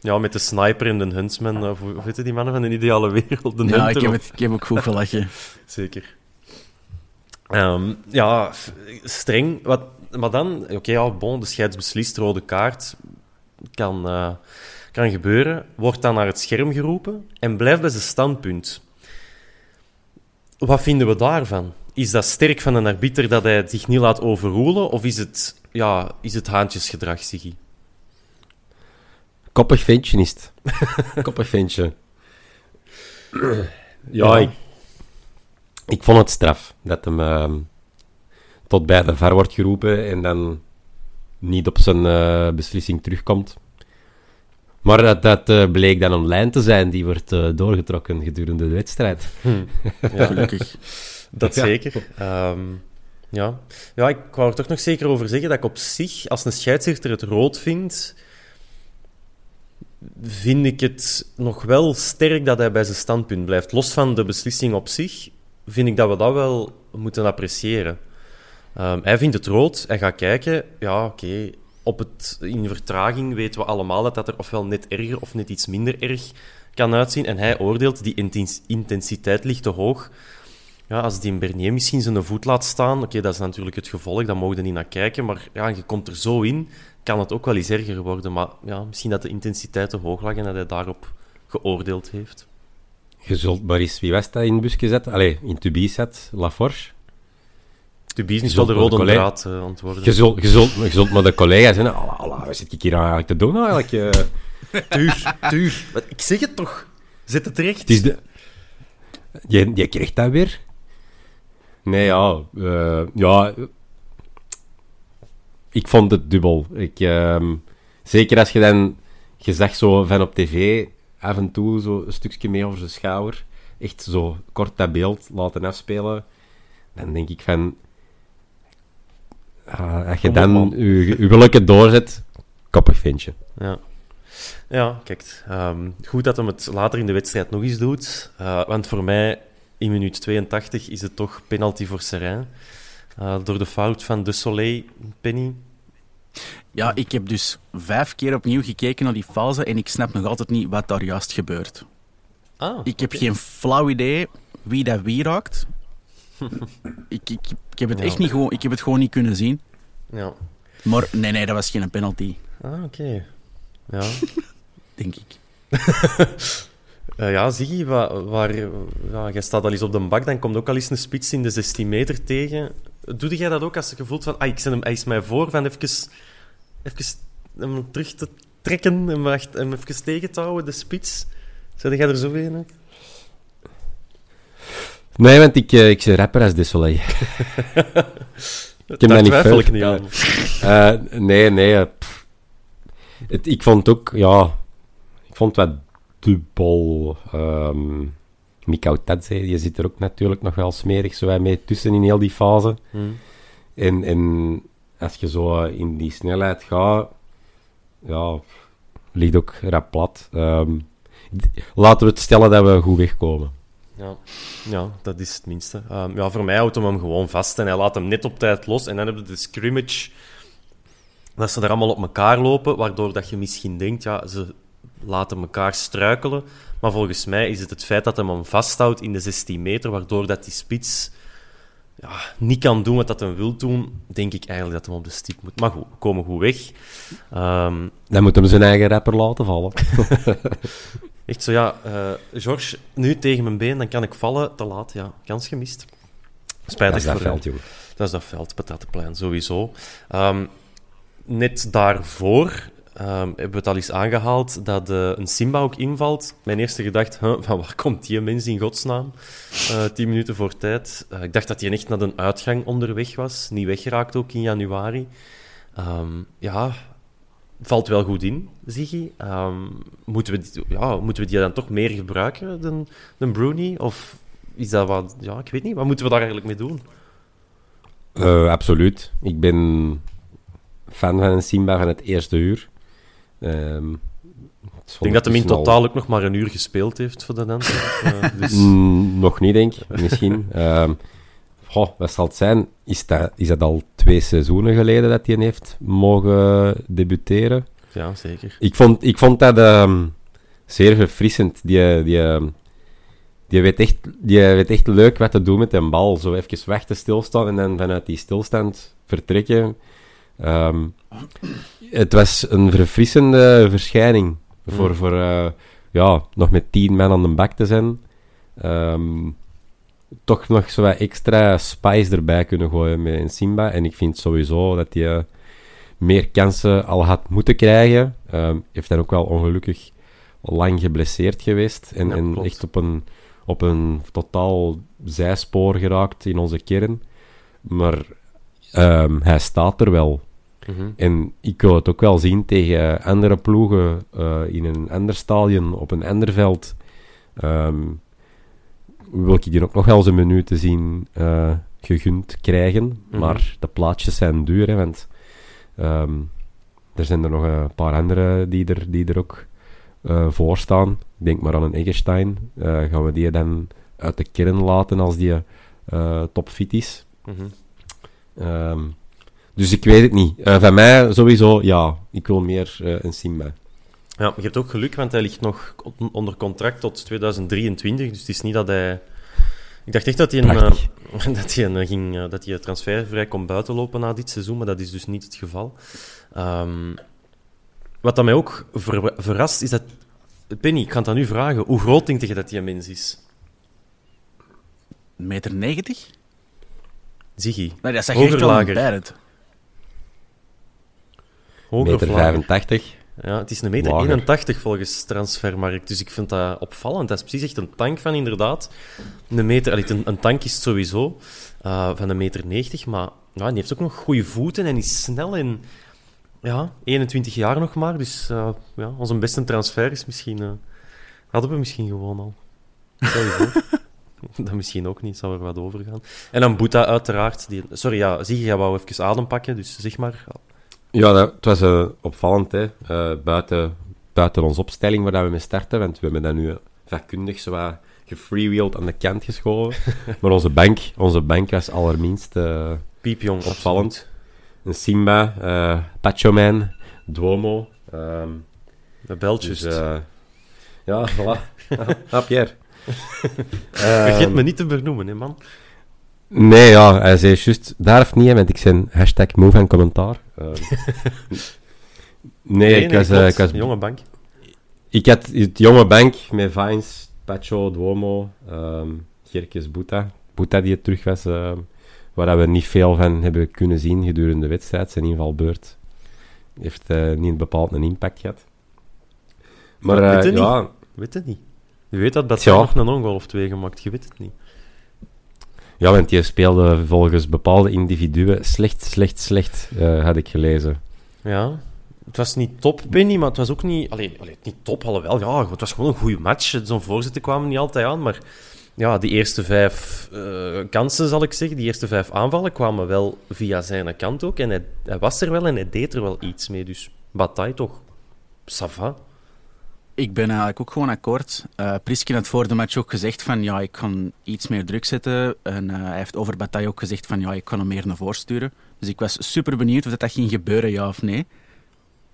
ja, met de sniper en de huntsman. Of hoe heette die mannen van de ideale wereld? De Ja, hunter ik heb, het, ik heb ook goed gelachen. Zeker. Ehm, ja, streng. Wat, maar dan, oké, ja, bon, de scheids beslist, rode kaart. Kan, eh, kan gebeuren. Wordt dan naar het scherm geroepen en blijft bij zijn standpunt. Wat vinden we daarvan? Is dat sterk van een arbiter dat hij zich niet laat overroelen? Of is het, ja, is het haantjesgedrag, Siggy? Koppig ventje is het. Koppig ventje. ja, Ja. Ik, ik vond het straf dat hem ehm, tot bij de VAR wordt geroepen en dan niet op zijn eh, beslissing terugkomt. Maar dat, dat eh, bleek dan een lijn te zijn die wordt eh, doorgetrokken gedurende de wedstrijd. Ja, Gelukkig. Dat Ja. zeker. Ehm, ja. ja, ik wou er toch nog zeker over zeggen dat ik op zich, als een scheidsrechter het rood vindt, vind ik het nog wel sterk dat hij bij zijn standpunt blijft. Los van de beslissing op zich, vind ik dat we dat wel moeten appreciëren. Ehm, hij vindt het rood, hij gaat kijken. Ja, oké. In vertraging weten we allemaal dat dat er ofwel net erger of net iets minder erg kan uitzien. En hij oordeelt, die intens- intensiteit ligt te hoog. Ja, als die in Bernier misschien zijn voet laat staan, oké, dat is natuurlijk het gevolg, daar mogen we niet naar kijken. Maar ja, je komt er zo in, kan het ook wel eens erger worden. Maar ja, misschien dat de intensiteit te hoog lag en dat hij daarop geoordeeld heeft. Je zult maar eens, wie was dat in het busje zetten? Allee, in Tubi zet, Laforge. Tubies is wel de rode draad eh, antwoorden. Je zult, je, zult, je zult maar de collega's zeggen, Allah, Allah, wat zit ik hier nou eigenlijk te doen eigenlijk? eh? Tuur, tuur. Maar Ik zeg het toch. Zet het recht. Het is de... Je, je krijgt dat weer? Nee, ja. eh, ja. Ik vond het dubbel. Ik, ehm, zeker als je dan... Je zag zo van op tv af en toe zo een stukje mee over zijn schouder. Echt zo kort dat beeld laten afspelen. Dan denk ik van... ah, als je dan je, je welke doorzet, koppig vind je. Ja. Ja, kijk. ehm, goed dat hem het later in de wedstrijd nog eens doet. Eh, want voor mij, in minuut 82, is het toch penalty voor Seraing. Eh, door de fout van De Soleil, Penny. Ja, ik heb dus vijf keer opnieuw gekeken naar die fase en ik snap nog altijd niet wat daar juist gebeurt. Ah, Ik heb geen flauw idee wie dat wie raakt. ik, ik, ik, heb het Ja. echt niet gewoon, ik heb het gewoon niet kunnen zien. Ja. Maar nee, nee, dat was geen penalty, Ah, oké. Ja. denk ik. Eh, ja, Ziggy, waar, waar, ja, jij staat al eens op de bak, dan komt ook al eens een spits in de 16 meter tegen. Doe jij dat ook als je gevoelt van, ah, ik zet hem, hij is mij voor, van even, even hem terug te trekken en hem even tegen te houden, de spits? Zet jij er zo in? hè? Nee, want ik, eh, ik rapper als Desolé. ik heb dat niet ik aan. Eh, nee, nee. pff. Het, ik vond ook, ja... Ik vond het wat ehm, Mikau Tadze, die zit er ook natuurlijk nog wel smerig zo mee tussen in heel die fase. Hmm. En, en als je zo in die snelheid gaat, ja, ligt ook rap plat. Ehm, laten we het stellen dat we goed wegkomen. Ja, ja dat is het minste. Ehm, ja, voor mij houdt hem hem gewoon vast en hij laat hem net op tijd los. En dan heb je de scrimmage, dat ze er allemaal op elkaar lopen, waardoor dat je misschien denkt, ja, ze laten elkaar struikelen. Maar volgens mij is het het feit dat hij hem vasthoudt in de 16 meter, waardoor dat die spits ja, niet kan doen wat dat hij wil doen, denk ik eigenlijk dat hij op de stip moet. Maar goed, we komen goed weg. Ehm, Dan moet hem zijn eigen rapper laten vallen. echt zo, ja, uh, George, nu tegen mijn been, dan kan ik vallen. Te laat, ja, kans gemist. Spijtig dat is dat veld, hem. joh. Dat is dat veld, Patatenplein, sowieso. Ehm, net daarvoor ehm, hebben we het al eens aangehaald dat een Simba ook invalt. Mijn eerste gedachte, huh, van waar komt die mens in godsnaam? Eh, tien minuten voor tijd. Eh, ik dacht dat hij echt naar een uitgang onderweg was. Niet weggeraakt ook in januari. Ehm, ja, valt wel goed in, Ziggy. Ehm, moeten, we, die- ja, moeten we die dan toch meer gebruiken dan, dan Bruni? Of is dat wat... Ja, ik weet niet. Wat moeten we daar eigenlijk mee doen? Eh, absoluut. Ik ben fan van een Simba van het eerste uur. Ehm, Ik denk dat hem in al- totaal ook nog maar een uur gespeeld heeft voor de Nantes. Eh, dus... Mm, nog niet, denk ik. Misschien. Ehm goh, wat zal het zijn? Is dat, is dat al twee seizoenen geleden dat hij heeft mogen debuteren? Ja, zeker. Ik vond, ik vond dat ehm, zeer verfrissend. Die, die, die, weet echt, die weet echt leuk wat te doen met een bal. Zo even wachten, stilstaan en dan vanuit die stilstand vertrekken. Ehm, het was een verfrissende verschijning. Voor, Mm. voor eh, ja, nog met tien man aan de bak te zijn. Ehm, toch nog zo wat extra spice erbij kunnen gooien met Simba. En ik vind sowieso dat hij eh, meer kansen al had moeten krijgen. Ehm heeft dan ook wel ongelukkig lang geblesseerd geweest. En, Ja, en echt op een, op een totaal zijspoor geraakt in onze kern. Maar hij staat er wel. Mhm. En ik wil het ook wel zien tegen andere ploegen eh, in een ander stadion, op een ander veld. Ehm, wil ik die ook nog wel zijn minuten zien eh, gegund krijgen. Mhm. Maar de plaatjes zijn duur, hè, want ehm, er zijn er nog een paar andere die er, die er ook eh, voor staan. Ik denk maar aan een Eggestein. Gaan we die dan uit de kern laten als die topfit is? Mhm. Ehm, dus ik weet het niet. Eh, van mij sowieso, ja. Ik wil meer eh, een Simba. Ja, maar je hebt ook geluk, want hij ligt nog on- onder contract tot 2023. Dus het is niet dat hij... Ik dacht echt dat hij een, eh, dat hij een, ging, dat hij transfervrij kon buitenlopen na dit seizoen, maar dat is dus niet het geval. Ehm, wat dat mij ook ver- verrast, is dat... Penny, ik ga het aan u vragen. Hoe groot denk je dat die mens is? meter 90? Ziggy. Nee, dat zeg Hoger, echt wel lager? Hoger Meter of lager? 85. Ja, het is een meter Lager. 81 volgens Transfermarkt. Dus ik vind dat opvallend. Dat is precies echt een tank van inderdaad. Een meter, allee, een, een tank is het sowieso eh, van een meter 90. Maar ja, die heeft ook nog goede voeten en is snel. En ja, 21 jaar nog maar. Dus eh, ja, onze beste transfer is misschien. eh, hadden we misschien gewoon al. Dat misschien ook niet, zou er wat over gaan. En dan Boeta, uiteraard. Die, sorry, ja, zie je, jij wou even adem pakken, dus zeg maar. Ja, dat, het was eh, opvallend, hè. Eh, buiten, buiten onze opstelling waar dat we mee starten, want we hebben dat nu vakkundig zo gefreewheeled aan de kant geschoven. maar onze bank, onze bank was allerminst eh, Piepjong, opvallend. Een Simba, Pacho Man, Duomo. ehm, De Beltjes. dus, ja, voilà. ah, Pierre. Vergeet Ehm, me niet te benoemen, hè, man. Nee, ja, hij zei juist, daar of niet, want ik zijn hashtag move en commentaar. Ehm, nee, ik, was, eh, ik, was, Jonge bank. ik had het jonge bank met Vines, Pacho, Duomo, ehm Gerkes, Boeta. Boeta die het terug was, ehm, waar we niet veel van hebben kunnen zien gedurende de wedstrijd. Zijn invalbeurt heeft eh, niet bepaald een impact gehad. Maar Maar eh, weet je ja, Weet het niet. Je weet dat Tja. nog een ongoal of twee gemaakt. Je weet het niet. Ja, want die speelde volgens bepaalde individuen slecht, slecht, slecht, eh, had ik gelezen. Ja. Het was niet top, Benny, maar het was ook niet... Allee, allee, niet top, alhoewel. Ja, het was gewoon een goede match. Zo'n voorzitter kwamen niet altijd aan, maar ja, die eerste vijf uh, kansen, zal ik zeggen, die eerste vijf aanvallen, kwamen wel via zijn kant ook. En hij, hij was er wel en hij deed er wel iets mee. Dus Bataille toch, ça va. Ik ben eigenlijk ook gewoon akkoord. Uh, Priskin had voor de match ook gezegd van ja, ik kan iets meer druk zetten. En uh, hij heeft over Bataille ook gezegd van ja, ik kan hem meer naar voren sturen. Dus ik was super benieuwd of dat ging gebeuren, ja of nee.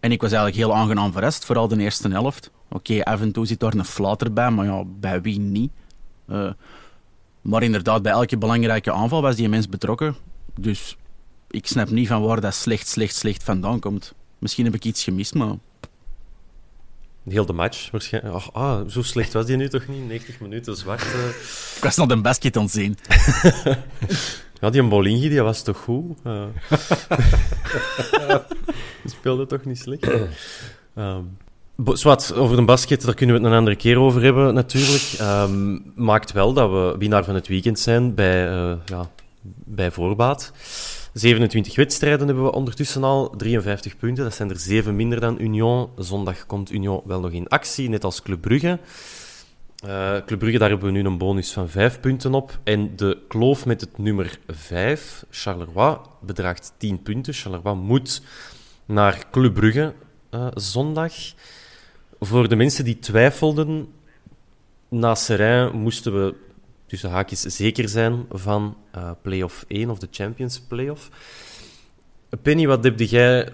En ik was eigenlijk heel aangenaam verrast, vooral de eerste helft. Oké, af en toe zit daar een flater bij, maar ja, bij wie niet? Uh, maar inderdaad, bij elke belangrijke aanval was die mens betrokken. Dus ik snap niet van waar dat slecht, slecht, slecht vandaan komt. Misschien heb ik iets gemist, maar... Heel de match waarschijnlijk. Oh, ah, zo slecht was die nu toch niet? 90 minuten zwart. Uh... Ik was nog een basket aan het zien. ja, die Bolingi die was toch goed? Uh... die speelde toch niet slecht? Um... Zwat, over de basket, daar kunnen we het een andere keer over hebben, natuurlijk. Um, maakt wel dat we winnaar van het weekend zijn bij, uh, ja, bij voorbaat. 27 wedstrijden hebben we ondertussen al, 53 punten. Dat zijn er 7 minder dan Union. Zondag komt Union wel nog in actie, net als Club Brugge. Uh, Club Brugge, daar hebben we nu een bonus van 5 punten op. En de kloof met het nummer 5, Charleroi, bedraagt 10 punten. Charleroi moet naar Club Brugge uh, zondag. Voor de mensen die twijfelden, na Seraing moesten we tussen haakjes zeker zijn van uh, play-off 1 of de Champions Playoff. Penny, wat heb jij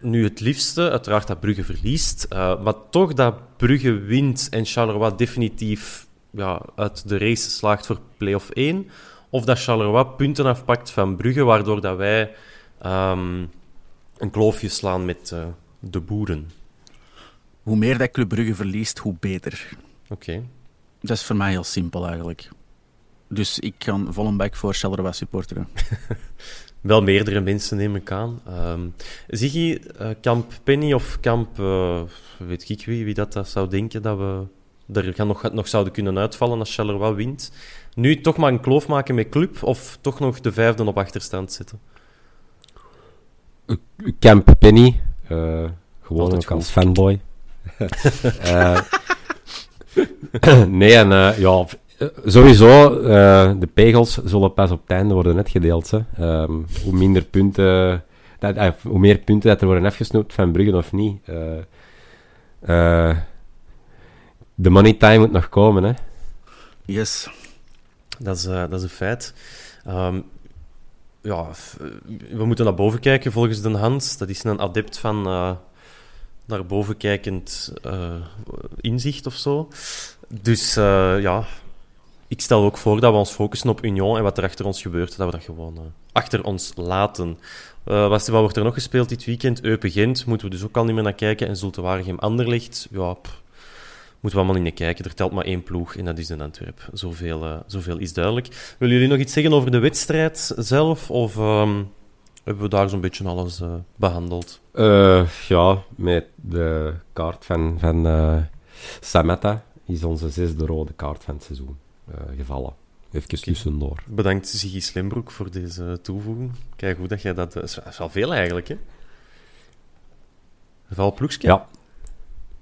nu het liefste? Uiteraard dat Brugge verliest, uh, maar toch dat Brugge wint en Charleroi definitief ja, uit de race slaagt voor play-off 1? Of dat Charleroi punten afpakt van Brugge, waardoor dat wij um, een kloofje slaan met uh, de boeren? hoe meer dat Club Brugge verliest, hoe beter. Oké. Dat is voor mij heel simpel eigenlijk. Dus ik kan vol een bak voor Charleroi supporteren. Wel meerdere mensen neem ik aan. Um, Ziggy, uh, kamp Penny of kamp, uh, weet ik wie, wie dat, dat zou denken dat we er gaan nog, nog zouden kunnen uitvallen als Charleroi wint. Nu toch maar een kloof maken met club of toch nog de vijfde op achterstand zitten? Kamp Penny, uh, gewoon ook als fanboy. uh, nee, en uh, ja, sowieso, uh, de pegels zullen pas op het einde worden uitgedeeld. Um, hoe minder punten, dat, hoe meer punten dat er worden afgesnoept van Bruggen of niet. de money time moet nog komen, hè. Yes. Dat is, dat is een feit. Um, ja, we moeten naar boven kijken volgens de Hans. Dat is een adept van naar boven kijkend uh, inzicht of zo. Dus uh, ja, ik stel ook voor dat we ons focussen op Union en wat er achter ons gebeurt, dat we dat gewoon uh, achter ons laten. wat, wat wordt er nog gespeeld dit weekend? Eupen Gent, moeten we dus ook al niet meer naar kijken. En Zulte Waregem Anderlecht, ja, moeten we allemaal niet naar kijken. Er telt maar één ploeg en dat is de Antwerp. Zoveel, zoveel is duidelijk. Willen jullie nog iets zeggen over de wedstrijd zelf? Of... Um, hebben we daar zo'n beetje alles uh, behandeld? Uh, ja, met de kaart van, van uh, Sameta is onze zesde rode kaart van het seizoen gevallen. Even okay. tussendoor. Bedankt Siggy Slimbroek voor deze toevoeging. Kijk hoe dat jij dat... Dat is wel veel eigenlijk, hè? Val ploegje? Ja.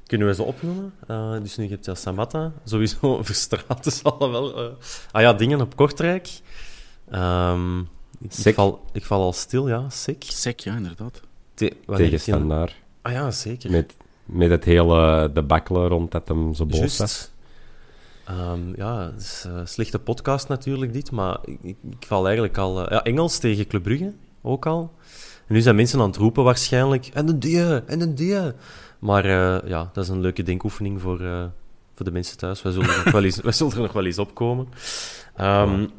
Kunnen we ze opnoemen? Uh, dus nu heb je Samata. Sowieso Verstraten zal wel... Ah ja, dingen op Kortrijk. Um, ik val, ik val al stil, ja. Sick. Sick, ja, inderdaad. Te. Ah ja, zeker. Met, met het hele debakkelen rond dat hem zo boos was. Um, ja, is een slechte podcast natuurlijk, dit. Maar ik, ik, val eigenlijk al... Uh, ja, Engels tegen Club Brugge, ook al. Nu zijn mensen aan het roepen waarschijnlijk... En een die, en een die. Maar uh, ja, dat is een leuke denkoefening voor, voor de mensen thuis. Wij zullen, er nog wel eens, wij zullen er nog wel eens opkomen. Um,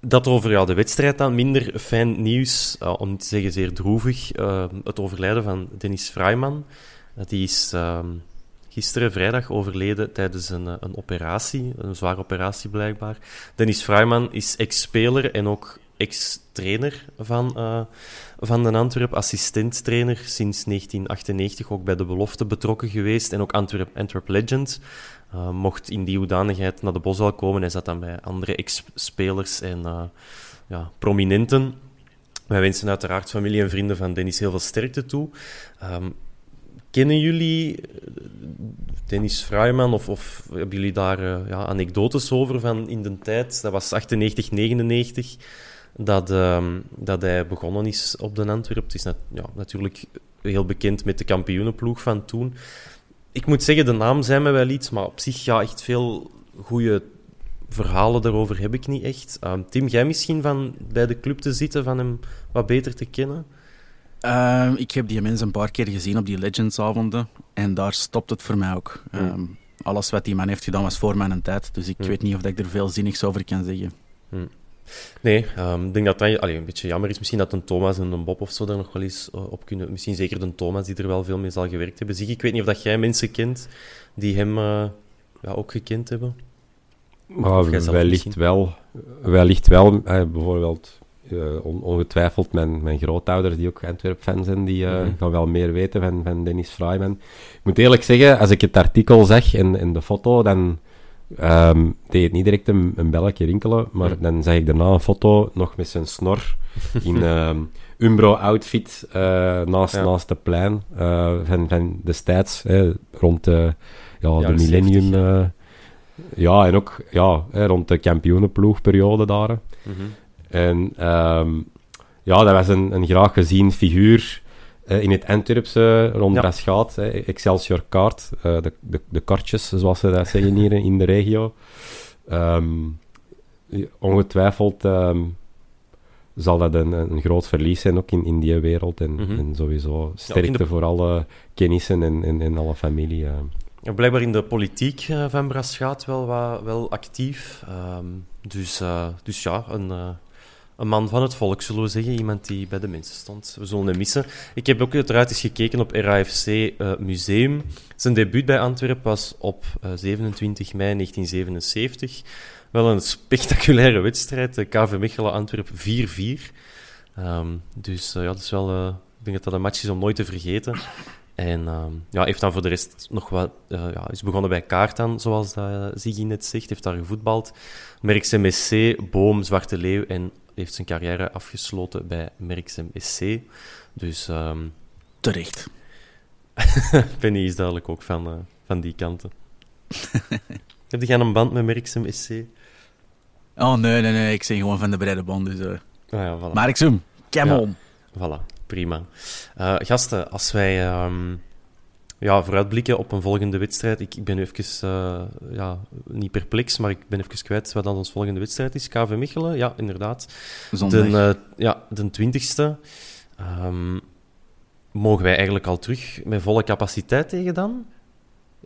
dat over ja, de wedstrijd dan. Minder fijn nieuws, om niet te zeggen zeer droevig. Uh, het overlijden van Dennis. Uh, die is ehm, gisteren vrijdag overleden tijdens een, eh, een operatie. Een zware operatie blijkbaar. Dennis Freiman is ex-speler en ook ex-trainer van, van de Antwerp. Assistent-trainer sinds 1998. Ook bij de belofte betrokken geweest. En ook Antwerp, Legend. Uh, mocht in die hoedanigheid naar de Boswal komen. Hij zat dan bij andere ex-spelers en uh, ja, prominenten. Wij wensen uiteraard familie en vrienden van Dennis heel veel sterkte toe. Um, kennen jullie Dennis Fruijman, of, of hebben jullie daar eh, ja, anekdotes over van in de tijd? Dat was 98, 99 dat, ehm, dat hij begonnen is op de Antwerp. Het is ja, natuurlijk heel bekend met de kampioenenploeg van toen. Ik moet zeggen, de naam zijn me wel iets, maar op zich ja, echt veel goede verhalen daarover heb ik niet echt. Ehm, Tim, jij misschien van bij de club te zitten, van hem wat beter te kennen? Ehm, ik heb die mensen een paar keer gezien op die Legendsavonden. En daar stopt het voor mij ook. Ehm, alles wat die man heeft gedaan was voor mijn tijd. Dus ik weet niet of ik er veel zinnigs over kan zeggen. Nee, ik denk dat dat allee, een beetje jammer is. Misschien dat een Thomas en een Bob of zo daar nog wel eens eh, op kunnen. Misschien zeker de Thomas, die er wel veel mee zal gewerkt hebben. Zie, ik weet niet of dat jij mensen kent die hem uh, ja, ook gekend hebben. Maar wellicht wel, wellicht wel. Eh, bijvoorbeeld, uh, on, ongetwijfeld mijn, mijn grootouders, die ook Antwerp-fan zijn, die uh, mm gaan wel meer weten van, van Dennis Fryman. Ik moet eerlijk zeggen, als ik het artikel zag en, en de foto, dan um, deed het niet direct een, een belletje rinkelen, maar mm. dan zag ik daarna een foto nog met zijn snor in um, Umbro-outfit uh, naast, ja. naast de plein van, van destijds, rond de, ja, de millennium... 70, ja, en ook ja, hè, rond de kampioenenploegperiode daar. En um, ja, dat was een, een graag gezien figuur uh, in het Antwerpse rond ja. Raschaat, Excelsior Kaart, uh, de, de, de kartjes, zoals ze dat zeggen hier in de regio. Um, ongetwijfeld um, zal dat een, een groot verlies zijn, ook in, in die wereld. En, mm -hmm. en sowieso sterkte ja, de... voor alle kennissen en, en, en alle familie. Uh. Ja, blijkbaar in de politiek uh, van Braschaat wel, wel actief. Um, dus, uh, dus ja, een, uh, een man van het volk, zullen we zeggen. Iemand die bij de mensen stond. We zullen hem missen. Ik heb ook uiteraard eens gekeken op RAFC Museum. Zijn debuut bij Antwerpen was op 27 mei 1977. Wel een spectaculaire wedstrijd. De KV Mechelen Antwerpen 4-4. Um, dus ja, dat is wel, ik denk dat dat een match is om nooit te vergeten. En uh, ja, heeft dan voor de rest nog wat... Ja, is begonnen bij Kaartan, zoals dat, uh, Ziggy net zegt. Heeft daar gevoetbald. Merksem SC, Boom, Zwarte Leeuw. En heeft zijn carrière afgesloten bij Merksem SC. Dus... Um... Terecht. Penny is duidelijk ook van, uh, van die kanten. Heb jij een band met Merksem SC? Oh, nee, nee, nee. Ik zeg gewoon van de brede band. Dus, uh... ah, ja, voilà. Merksem, come on. Voilà prima. Uh, gasten, als wij um, ja, vooruitblikken op een volgende wedstrijd. Ik, ik ben nu even, uh, ja, niet perplex, maar ik ben even kwijt wat dan onze volgende wedstrijd is. KV Mechelen, ja, inderdaad. Zondag. De, uh, ja, de twintigste. Um, mogen wij eigenlijk al terug met volle capaciteit tegen dan?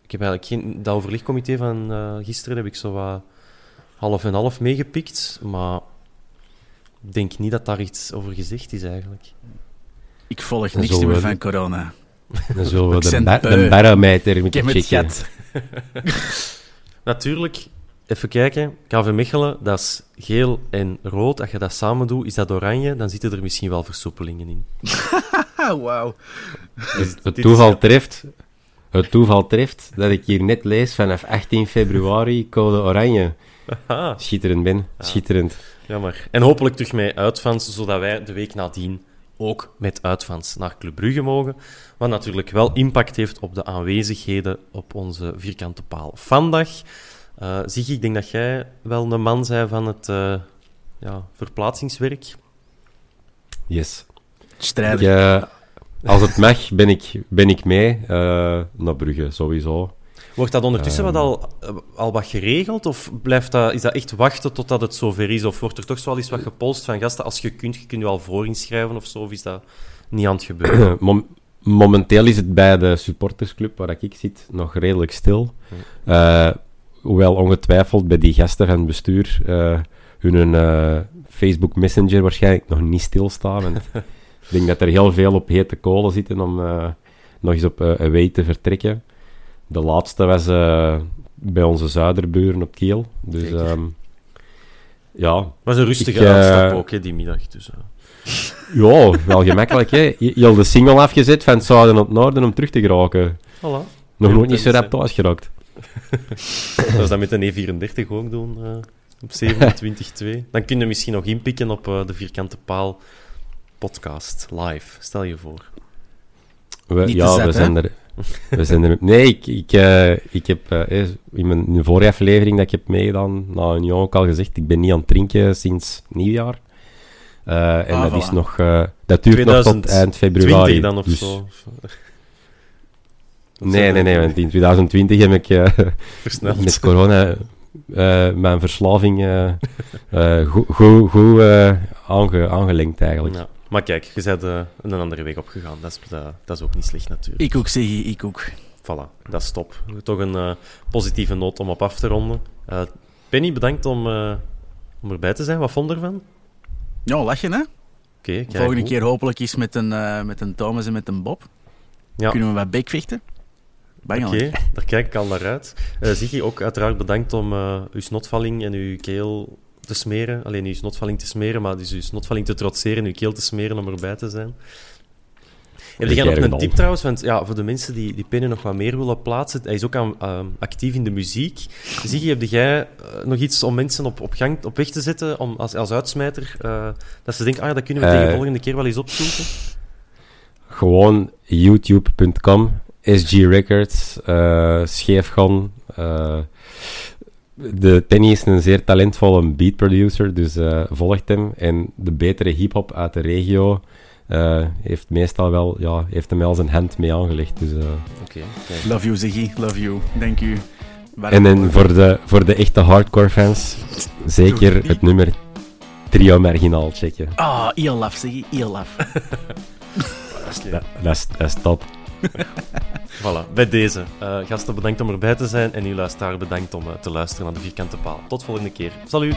Ik heb eigenlijk geen... Dat overlegcomité van gisteren heb ik zo wat half en half meegepikt, maar ik denk niet dat daar iets over gezegd is eigenlijk. Ik volg niks meer van corona. Dan zullen we de, ba de barometer moeten checken. Natuurlijk, even kijken. KV Mechelen, dat is geel en rood. Als je dat samen doet, is dat oranje. Dan zitten er misschien wel versoepelingen in. Wauw. Dus het toeval treft... Het toeval treft dat ik hier net lees vanaf 18 februari code oranje. Aha. Schitterend, Ben. Schitterend. Jammer. En hopelijk terug met uitfans, zodat wij de week nadien ook met uitvans naar Club Brugge mogen. Wat natuurlijk wel impact heeft op de aanwezigheden op onze vierkante paal. Vandaag, uh, Zig, ik denk dat jij wel de man zei van het uh, ja, verplaatsingswerk. Yes. Strijder. uh, als het mag, ben ik, ben ik mee uh, naar Brugge, sowieso. Wordt dat ondertussen um, wat al, al wat geregeld? Of blijft dat, is dat echt wachten totdat het zover is? Of wordt er toch wel eens wat gepolst van gasten? Als je kunt, je kunt je al voorinschrijven of zo? Of is dat niet aan het gebeuren? Mom momenteel is het bij de supportersclub waar ik zit nog redelijk stil. Uh, hoewel ongetwijfeld bij die gasten van het bestuur uh, hun uh, Facebook Messenger waarschijnlijk nog niet stilstaan. Ik denk dat er heel veel op hete kolen zitten om nog eens op away te vertrekken. De laatste was bij onze zuiderburen op Kiel. Dus um, ja. was een rustige ik, uitstap ook, hè, die middag. Dus. Ja, wel gemakkelijk. Hè. Je, je had de single afgezet van het zuiden op het noorden om terug te geraken. Voilà. Nog nooit niet zo rap thuis geraakt. dat dat met een E34 ook doen, uh, op 27.2. Dan kun je misschien nog inpikken op uh, de Vierkante Paal podcast, live. Stel je voor. We, ja, we zijn er We zijn er... Nee, ik, ik, eh, ik heb eh, eh, in mijn vorige aflevering dat ik heb meegedaan, na een jaar ook al gezegd, ik ben niet aan het drinken sinds nieuwjaar. Eh, en Ah, dat is nog... eh, dat duurt nog tot eind februari. 20 dan of dus- zo. Nee, nee, nee, want in 2020 heb ik eh, Versneld. met corona eh, mijn verslaving eh, eh, goed eh, aange, aangelinkt eigenlijk. Ja. Maar kijk, je bent een andere weg opgegaan. Dat is, dat, dat is ook niet slecht natuurlijk. Ik ook, Siggy, ik ook. Voilà, dat is top. Toch een eh, positieve noot om op af te ronden. Eh, Penny, bedankt om, eh, om erbij te zijn. Wat vond je ervan? Ja, lachen hè? Oké, kijk, Volgende goed. keer hopelijk eens met een, eh, met een Thomas en met een Bob. Ja. Kunnen we wat bekvechten? Bang Oké, daar kijk ik al naar uit. Eh Ziggy, ook uiteraard bedankt om eh, uw snotvalling en uw keel te smeren. Alleen uw snotvalling te smeren, maar dus uw snotvalling te trotseren en uw keel te smeren om erbij te zijn. Heb jij nog een tip trouwens? Want ja, voor de mensen die, die Penny nog wat meer willen plaatsen, hij is ook aan, ehm, actief in de muziek. Ziggy, heb jij eh, nog iets om mensen op, op, gang, op weg te zetten, om, als, als uitsmijter, eh, dat ze denken, ah dat kunnen we Eh, tegen de volgende keer wel eens opzoeken? Gewoon youtube.com, SG Records, eh Scheefgon. eh de Penny is een zeer talentvolle beat producer, dus eh, volgt hem. En de betere hip-hop uit de regio eh, heeft meestal wel, ja, heeft hem wel zijn hand mee aangelegd. Dus, eh. Oké, kijk. Love you, Ziggy. Love you. Thank you. En dan voor de, voor de echte hardcore fans, zeker het nummer Trio Marginaal checken. Ah, heel laf, Ziggy. Heel laf. Dat, dat, is, dat is top. Voilà, bij deze. Eh, gasten, bedankt om erbij te zijn. En u luisteraar, bedankt om te luisteren naar de Vierkante Paal. Tot volgende keer. Salut!